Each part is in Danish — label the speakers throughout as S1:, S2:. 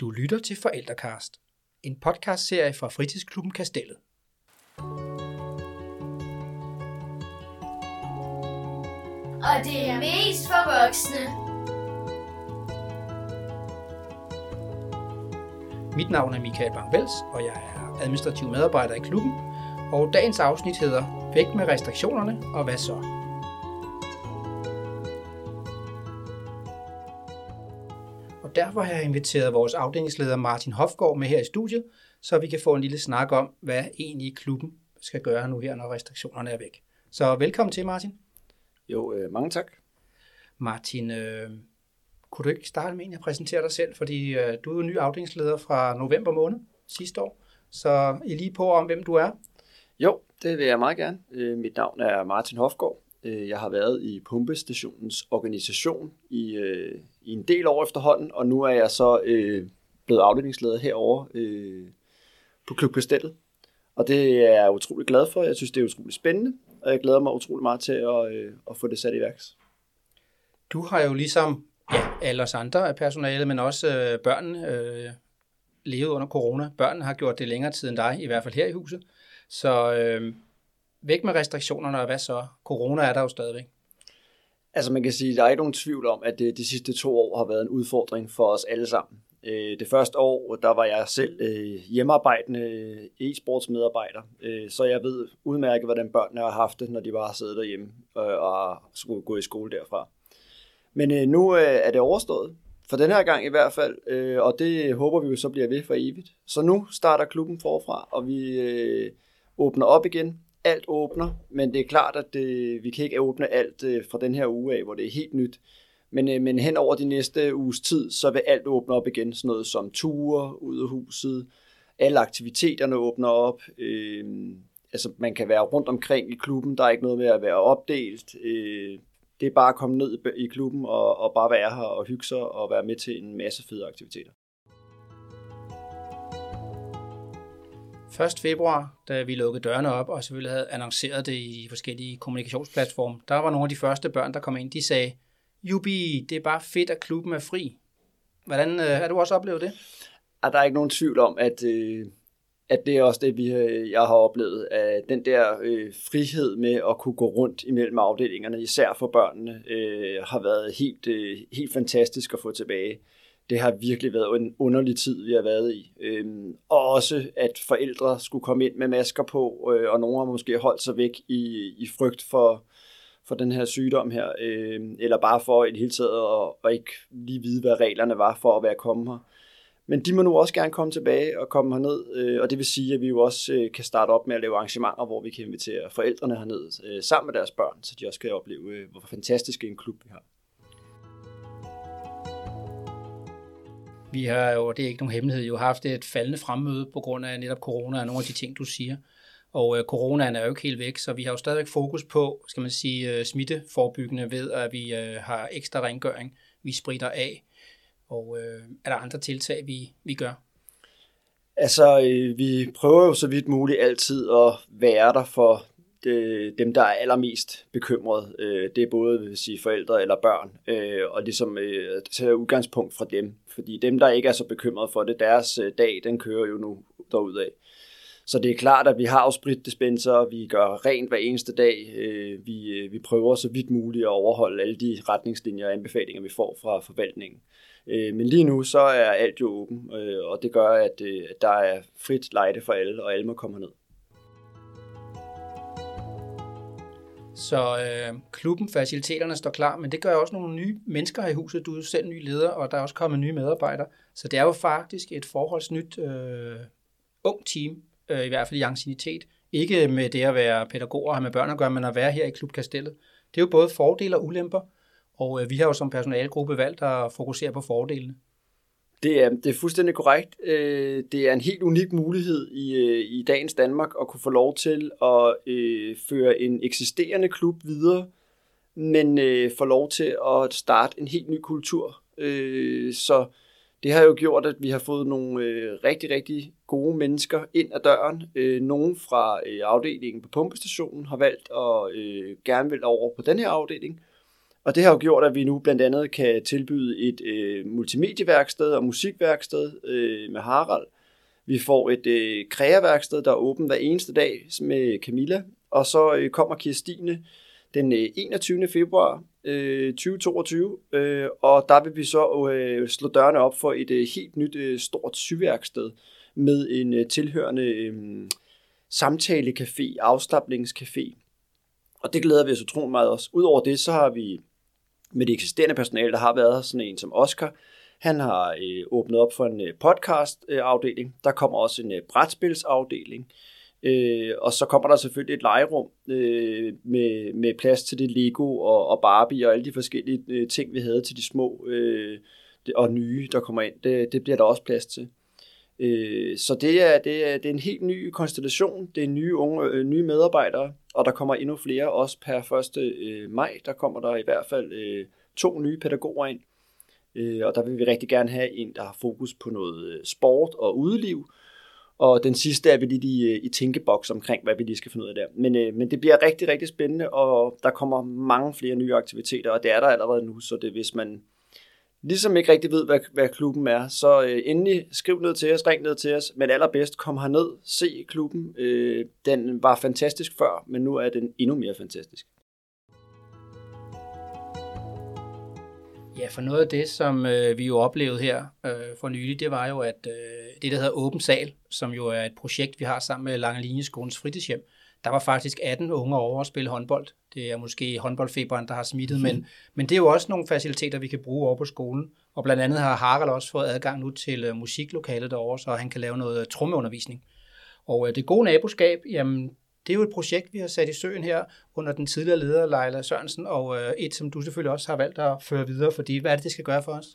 S1: Du lytter til Forældrekast, en podcastserie fra Fritidsklubben Kastellet.
S2: Og det er mest for voksne.
S1: Mit navn er Michael Bangvels, og jeg er administrativ medarbejder i klubben. Og dagens afsnit hedder Væk med restriktionerne, og hvad så? Og derfor har jeg inviteret vores afdelingsleder Martin Hofgaard med her i studiet, så vi kan få en lille snak om, hvad egentlig klubben skal gøre nu her, når restriktionerne er væk. Så velkommen til, Martin.
S3: Jo, øh, mange tak.
S1: Martin, øh, kunne du ikke starte med at præsentere dig selv, fordi øh, du er ny afdelingsleder fra november måned sidste år, så I lige på om, hvem du er.
S3: Jo, det vil jeg meget gerne. Øh, mit navn er Martin Hofgaard. Øh, jeg har været i Pumpestationens organisation i, øh, i en del år efterhånden, og nu er jeg så øh, blevet afdelingsleder herover øh, på Klub Kastellet. Og det er jeg utrolig glad for. Jeg synes, det er utrolig spændende, og jeg glæder mig utrolig meget til at, øh, at få det sat i værks.
S1: Du har jo ligesom ja, alle os andre af personalet, men også øh, børnene, øh, levet under corona. Børnene har gjort det længere tid end dig, i hvert fald her i huset. Så øh, væk med restriktionerne, og hvad så? Corona er der jo stadigvæk.
S3: Altså man kan sige, der er ikke nogen tvivl om, at det, de sidste to år har været en udfordring for os alle sammen. Øh, det første år, der var jeg selv øh, hjemmearbejdende e-sportsmedarbejder, så jeg ved udmærket, hvordan børnene har haft det, når de bare siddet derhjemme og skulle gå i skole derfra. Men nu er det overstået, for den her gang i hvert fald, og det håber vi jo så bliver ved for evigt. Så nu starter klubben forfra, og vi åbner op igen. Alt åbner, men det er klart, at det, vi kan ikke åbne alt øh, fra den her uge af, hvor det er helt nyt. Men, øh, men hen over de næste uges tid, så vil alt åbne op igen. Sådan noget som ture ud af huset. Alle aktiviteterne åbner op. Øh, altså man kan være rundt omkring i klubben. Der er ikke noget med at være opdelt. Øh, det er bare at komme ned i klubben og, og bare være her og hygge sig og være med til en masse fede aktiviteter.
S1: 1. februar, da vi lukkede dørene op og selvfølgelig havde annonceret det i forskellige kommunikationsplatforme, der var nogle af de første børn, der kom ind, de sagde, Jubi, det er bare fedt, at klubben er fri. Hvordan øh, har du også oplevet det?
S3: Er der er ikke nogen tvivl om, at, øh, at det er også det, vi, øh, jeg har oplevet. At den der øh, frihed med at kunne gå rundt imellem afdelingerne, især for børnene, øh, har været helt, øh, helt fantastisk at få tilbage. Det har virkelig været en underlig tid, vi har været i. Øhm, og også, at forældre skulle komme ind med masker på, øh, og nogle har måske holdt sig væk i, i frygt for, for den her sygdom her, øh, eller bare for i det hele taget at, at ikke lige vide, hvad reglerne var for at være kommet her. Men de må nu også gerne komme tilbage og komme herned, øh, og det vil sige, at vi jo også øh, kan starte op med at lave arrangementer, hvor vi kan invitere forældrene herned øh, sammen med deres børn, så de også kan opleve, øh, hvor fantastisk en klub vi har.
S1: Vi har jo, det er ikke nogen hemmelighed, jo haft et faldende fremmøde på grund af netop corona og nogle af de ting, du siger. Og øh, coronaen er jo ikke helt væk, så vi har jo stadigvæk fokus på, skal man sige, øh, smitteforebyggende ved, at vi øh, har ekstra rengøring, vi spritter af, og øh, er der andre tiltag, vi, vi gør?
S3: Altså, øh, vi prøver jo så vidt muligt altid at være der for det, dem, der er allermest bekymrede. Øh, det er både vil sige, forældre eller børn, øh, og ligesom øh, tage udgangspunkt fra dem. Fordi dem, der ikke er så bekymrede for det, deres øh, dag, den kører jo nu derudad. Så det er klart, at vi har spritdispenser, vi gør rent hver eneste dag. Øh, vi, øh, vi prøver så vidt muligt at overholde alle de retningslinjer og anbefalinger, vi får fra forvaltningen. Øh, men lige nu så er alt jo åben, øh, og det gør, øh, at der er frit lejde for alle, og alle må komme ned.
S1: Så øh, klubben, faciliteterne står klar, men det gør også nogle nye mennesker her i huset. Du er selv ny leder, og der er også kommet nye medarbejdere. Så det er jo faktisk et forholdsnyt øh, ung team, øh, i hvert fald i ancienitet. Ikke med det at være pædagoger og have med børn at gøre, men at være her i klubkastellet. Det er jo både fordele og ulemper, og øh, vi har jo som personalegruppe valgt at fokusere på fordelene.
S3: Det er, det er fuldstændig korrekt. Øh, det er en helt unik mulighed i, øh, i dagens Danmark at kunne få lov til at øh, føre en eksisterende klub videre, men øh, få lov til at starte en helt ny kultur. Øh, så det har jo gjort, at vi har fået nogle øh, rigtig, rigtig gode mennesker ind ad døren. Øh, nogle fra øh, afdelingen på pumpestationen har valgt at øh, gerne vil over på den her afdeling. Og det har jo gjort, at vi nu blandt andet kan tilbyde et øh, multimedieværksted og musikværksted øh, med Harald. Vi får et øh, kreaværksted, der er åbent hver eneste dag med Camilla. Og så øh, kommer Kirstine den øh, 21. februar øh, 2022, øh, og der vil vi så øh, slå dørene op for et øh, helt nyt øh, stort syværksted med en øh, tilhørende øh, samtalecafé, afslappningscafé. Og det glæder vi os utrolig meget også. Udover det, så har vi med det eksisterende personale, der har været sådan en som Oscar, han har øh, åbnet op for en øh, podcast-afdeling. Øh, der kommer også en øh, brætspilsafdeling. Øh, og så kommer der selvfølgelig et legerum øh, med, med plads til det Lego og, og Barbie og alle de forskellige øh, ting, vi havde til de små øh, og nye, der kommer ind. Det, det bliver der også plads til. Øh, så det er, det, er, det er en helt ny konstellation. Det er nye, unge, øh, nye medarbejdere, og der kommer endnu flere også per 1. Øh, maj. Der kommer der i hvert fald øh, to nye pædagoger ind. Øh, og der vil vi rigtig gerne have en, der har fokus på noget øh, sport og udeliv. Og den sidste er vi lidt i, øh, i tænkeboks omkring, hvad vi lige skal finde ud af der. Men, øh, men det bliver rigtig, rigtig spændende, og der kommer mange flere nye aktiviteter, og det er der allerede nu, så det hvis man ligesom ikke rigtig ved, hvad, hvad klubben er, så øh, endelig skriv ned til os, ring ned til os, men allerbedst kom herned, se klubben. Øh, den var fantastisk før, men nu er den endnu mere fantastisk.
S1: Ja, for noget af det, som øh, vi jo oplevede her øh, for nylig, det var jo, at øh, det, der hedder Åben Sal, som jo er et projekt, vi har sammen med Lange Linjeskolens fritidshjem, der var faktisk 18 unge over at spille håndbold. Det er måske håndboldfeberen, der har smittet, men, mhm. men det er jo også nogle faciliteter, vi kan bruge over på skolen. Og blandt andet har Harald også fået adgang nu til øh, musiklokalet derovre, så han kan lave noget trommeundervisning. Og øh, det gode naboskab, jamen, det er jo et projekt, vi har sat i søen her under den tidligere leder, Leila Sørensen, og øh, et, som du selvfølgelig også har valgt at føre videre, fordi hvad er det, det skal gøre for os?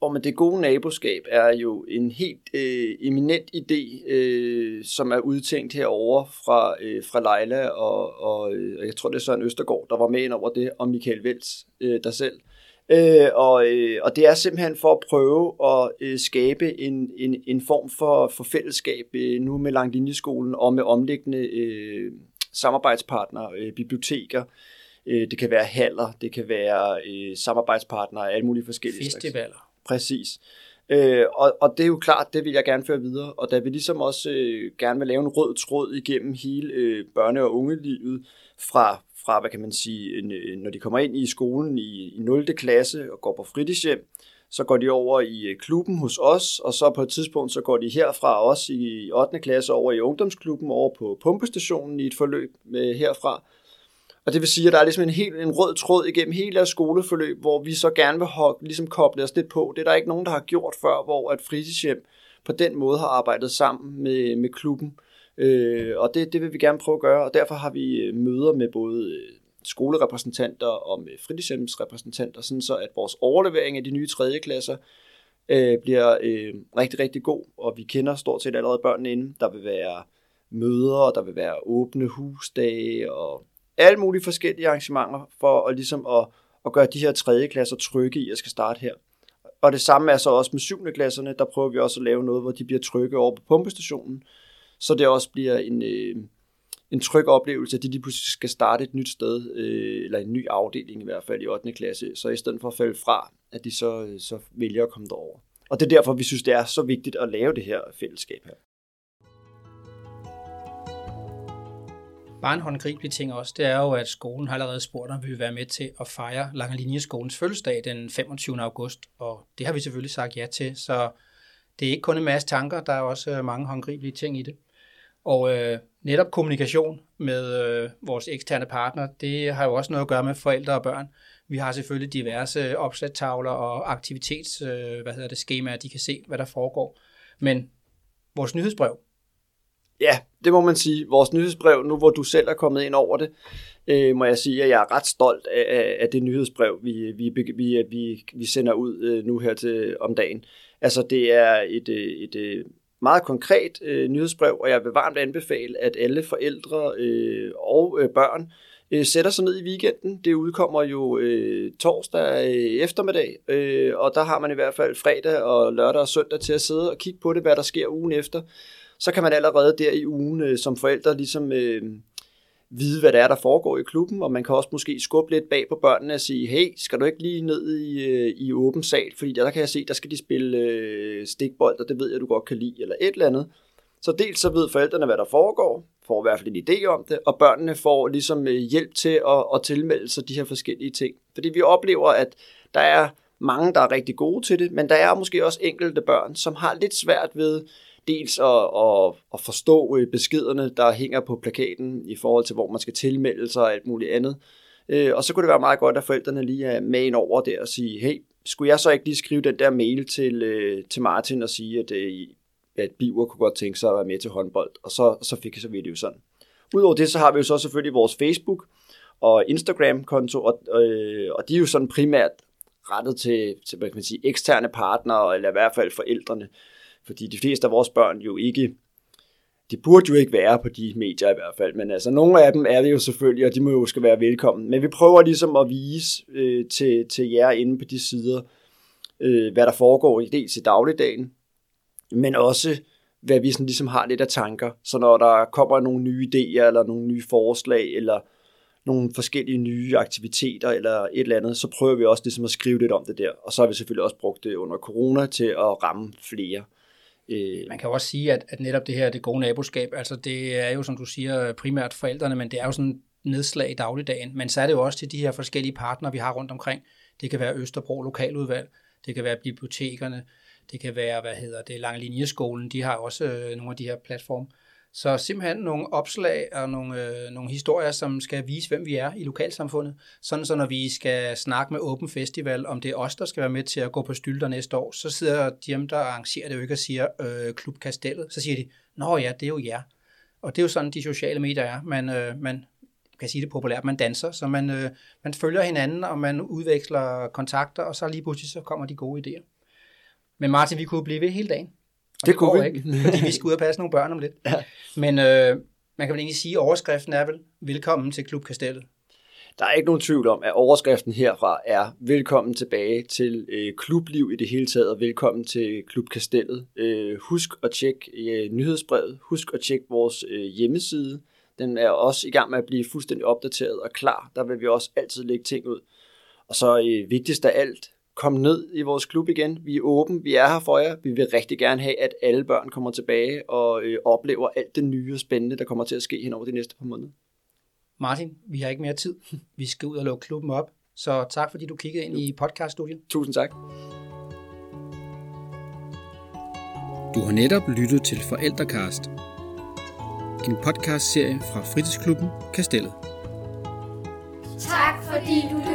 S3: Og men det gode naboskab er jo en helt øh, eminent idé, øh, som er udtænkt herover fra, øh, fra Leila, og, og øh, jeg tror, det er Søren Østergaard, der var med ind over det, og Michael Vels, øh, der selv. Øh, og, øh, og det er simpelthen for at prøve at øh, skabe en, en, en form for, for fællesskab øh, nu med Langlinjeskolen og med omliggende øh, samarbejdspartnere, øh, biblioteker, øh, det kan være haller, det kan være øh, samarbejdspartnere, alle mulige forskellige
S1: Festivaler.
S3: Slags. Præcis. Øh, og, og det er jo klart, det vil jeg gerne føre videre. Og da vi ligesom også øh, gerne vil lave en rød tråd igennem hele øh, børne- og ungelivet, fra, fra, hvad kan man sige, en, øh, når de kommer ind i skolen i, i 0. klasse og går på fritidshjem, så går de over i øh, klubben hos os, og så på et tidspunkt, så går de herfra også i 8. klasse over i ungdomsklubben, over på pumpestationen i et forløb med herfra. Og det vil sige, at der er ligesom en, helt, en rød tråd igennem hele deres skoleforløb, hvor vi så gerne vil have, ligesom koble os lidt på. Det er der ikke nogen, der har gjort før, hvor at fritidshjem på den måde har arbejdet sammen med, med klubben. Øh, og det, det vil vi gerne prøve at gøre, og derfor har vi øh, møder med både øh, skolerepræsentanter og med fritidshjemsrepræsentanter, sådan så at vores overlevering af de nye tredje klasser øh, bliver øh, rigtig, rigtig god, og vi kender stort set allerede børnene inden. Der vil være møder, og der vil være åbne husdage, og alle mulige forskellige arrangementer for at, ligesom at, at gøre de her tredje klasser trygge i at skal starte her. Og det samme er så også med syvende klasserne, der prøver vi også at lave noget, hvor de bliver trygge over på pumpestationen, så det også bliver en, øh, en tryg oplevelse, at de lige pludselig skal starte et nyt sted, øh, eller en ny afdeling i hvert fald i 8. klasse, så i stedet for at falde fra, at de så, øh, så vælger at komme derover. Og det er derfor, vi synes, det er så vigtigt at lave det her fællesskab her.
S1: Bare en håndgribelig ting også, det er jo, at skolen har allerede spurgt, om vi vil være med til at fejre Langelinjeskolens fødselsdag den 25. august, og det har vi selvfølgelig sagt ja til, så det er ikke kun en masse tanker, der er også øh, mange håndgribelige ting i det. Og øh, netop kommunikation med øh, vores eksterne partner, det har jo også noget at gøre med forældre og børn. Vi har selvfølgelig diverse øh, opsættavler og aktivitets, øh, hvad hedder det, skemaer, de kan se, hvad der foregår. Men vores nyhedsbrev,
S3: Ja, det må man sige. Vores nyhedsbrev, nu hvor du selv er kommet ind over det, øh, må jeg sige, at jeg er ret stolt af, af det nyhedsbrev, vi, vi, vi, vi, vi sender ud øh, nu her til om dagen. Altså, det er et, øh, et, et meget konkret øh, nyhedsbrev, og jeg vil varmt anbefale, at alle forældre øh, og øh, børn øh, sætter sig ned i weekenden. Det udkommer jo øh, torsdag øh, eftermiddag, øh, og der har man i hvert fald fredag og lørdag og søndag til at sidde og kigge på det, hvad der sker ugen efter så kan man allerede der i ugen øh, som forældre ligesom øh, vide, hvad der er, der foregår i klubben, og man kan også måske skubbe lidt bag på børnene og sige, hey, skal du ikke lige ned i, øh, i åben sal, fordi der, der kan jeg se, der skal de spille øh, stikbold, og det ved jeg, du godt kan lide, eller et eller andet. Så dels så ved forældrene, hvad der foregår, får i hvert fald en idé om det, og børnene får ligesom øh, hjælp til at, at tilmelde sig de her forskellige ting. Fordi vi oplever, at der er mange, der er rigtig gode til det, men der er måske også enkelte børn, som har lidt svært ved dels at, at, at forstå øh, beskederne, der hænger på plakaten i forhold til, hvor man skal tilmelde sig og alt muligt andet. Øh, og så kunne det være meget godt, at forældrene lige er med ind over der og sige, hey, skulle jeg så ikke lige skrive den der mail til, øh, til Martin og sige, at, at Biver kunne godt tænke sig at være med til håndbold, og så, så fik jeg så video sådan. Udover det, så har vi jo så selvfølgelig vores Facebook og Instagram-konto, og, og de er jo sådan primært rettet til, til hvad kan man sige, eksterne partnere, eller i hvert fald forældrene. Fordi de fleste af vores børn jo ikke, de burde jo ikke være på de medier i hvert fald, men altså nogle af dem er det jo selvfølgelig, og de må jo skal være velkommen. Men vi prøver ligesom at vise øh, til, til jer inde på de sider, øh, hvad der foregår i dels i dagligdagen, men også hvad vi sådan ligesom har lidt af tanker. Så når der kommer nogle nye idéer, eller nogle nye forslag, eller nogle forskellige nye aktiviteter eller et eller andet, så prøver vi også ligesom at skrive lidt om det der. Og så har vi selvfølgelig også brugt det under corona til at ramme flere.
S1: Øh, Man kan også sige, at, at netop det her, det gode naboskab, altså det er jo, som du siger, primært forældrene, men det er jo sådan nedslag i dagligdagen. Men så er det jo også til de her forskellige partnere, vi har rundt omkring. Det kan være Østerbro Lokaludvalg, det kan være bibliotekerne, det kan være, hvad hedder det, Langlinjeskolen, de har også øh, nogle af de her platforme. Så simpelthen nogle opslag og nogle, øh, nogle historier, som skal vise, hvem vi er i lokalsamfundet. Sådan så når vi skal snakke med Åben Festival, om det er os, der skal være med til at gå på stylter næste år, så sidder de, der arrangerer det jo ikke og siger øh, Klub Kastellet. Så siger de, nå ja, det er jo jer. Og det er jo sådan, de sociale medier er. Man, øh, man kan sige det populært, man danser, så man, øh, man følger hinanden, og man udveksler kontakter, og så lige pludselig så kommer de gode idéer. Men Martin, vi kunne blive ved hele dagen.
S3: Og det, det kunne vi.
S1: ikke, fordi vi skal ud og passe nogle børn om lidt. Ja. Men øh, man kan vel egentlig sige, at overskriften er vel, velkommen til Klub Kastellet.
S3: Der er ikke nogen tvivl om, at overskriften herfra er velkommen tilbage til øh, klubliv i det hele taget, og velkommen til Klub Kastellet. Øh, husk at tjekke øh, nyhedsbrevet, husk at tjekke vores øh, hjemmeside. Den er også i gang med at blive fuldstændig opdateret og klar. Der vil vi også altid lægge ting ud. Og så øh, vigtigst af alt, kom ned i vores klub igen. Vi er åben, vi er her for jer. Vi vil rigtig gerne have, at alle børn kommer tilbage og øh, oplever alt det nye og spændende, der kommer til at ske hen over de næste par måneder.
S1: Martin, vi har ikke mere tid. Vi skal ud og lukke klubben op. Så tak, fordi du kiggede ind i podcaststudiet.
S3: Tusind tak.
S4: Du har netop lyttet til Forældrekast. En podcastserie fra fritidsklubben Kastellet.
S2: Tak fordi du